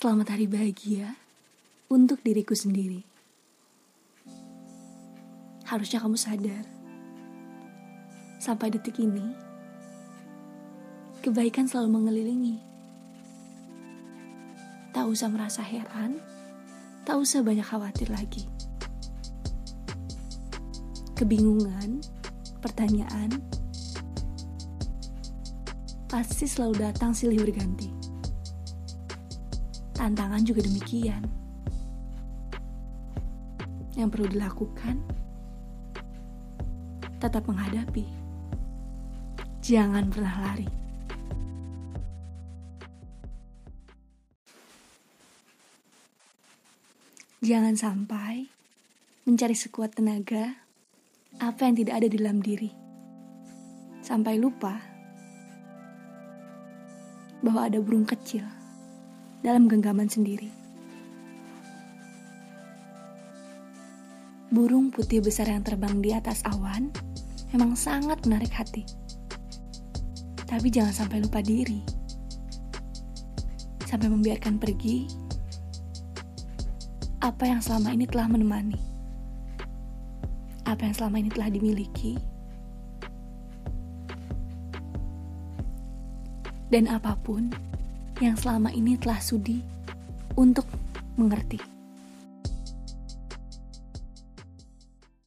Selamat hari bahagia untuk diriku sendiri. Harusnya kamu sadar, sampai detik ini, kebaikan selalu mengelilingi. Tak usah merasa heran, tak usah banyak khawatir lagi. Kebingungan, pertanyaan, pasti selalu datang silih berganti Tantangan juga demikian. Yang perlu dilakukan, tetap menghadapi. Jangan pernah lari. Jangan sampai mencari sekuat tenaga apa yang tidak ada di dalam diri. Sampai lupa bahwa ada burung kecil dalam genggaman sendiri. Burung putih besar yang terbang di atas awan memang sangat menarik hati. Tapi jangan sampai lupa diri. Sampai membiarkan pergi apa yang selama ini telah menemani. Apa yang selama ini telah dimiliki. Dan apa pun yang selama ini telah sudi untuk mengerti.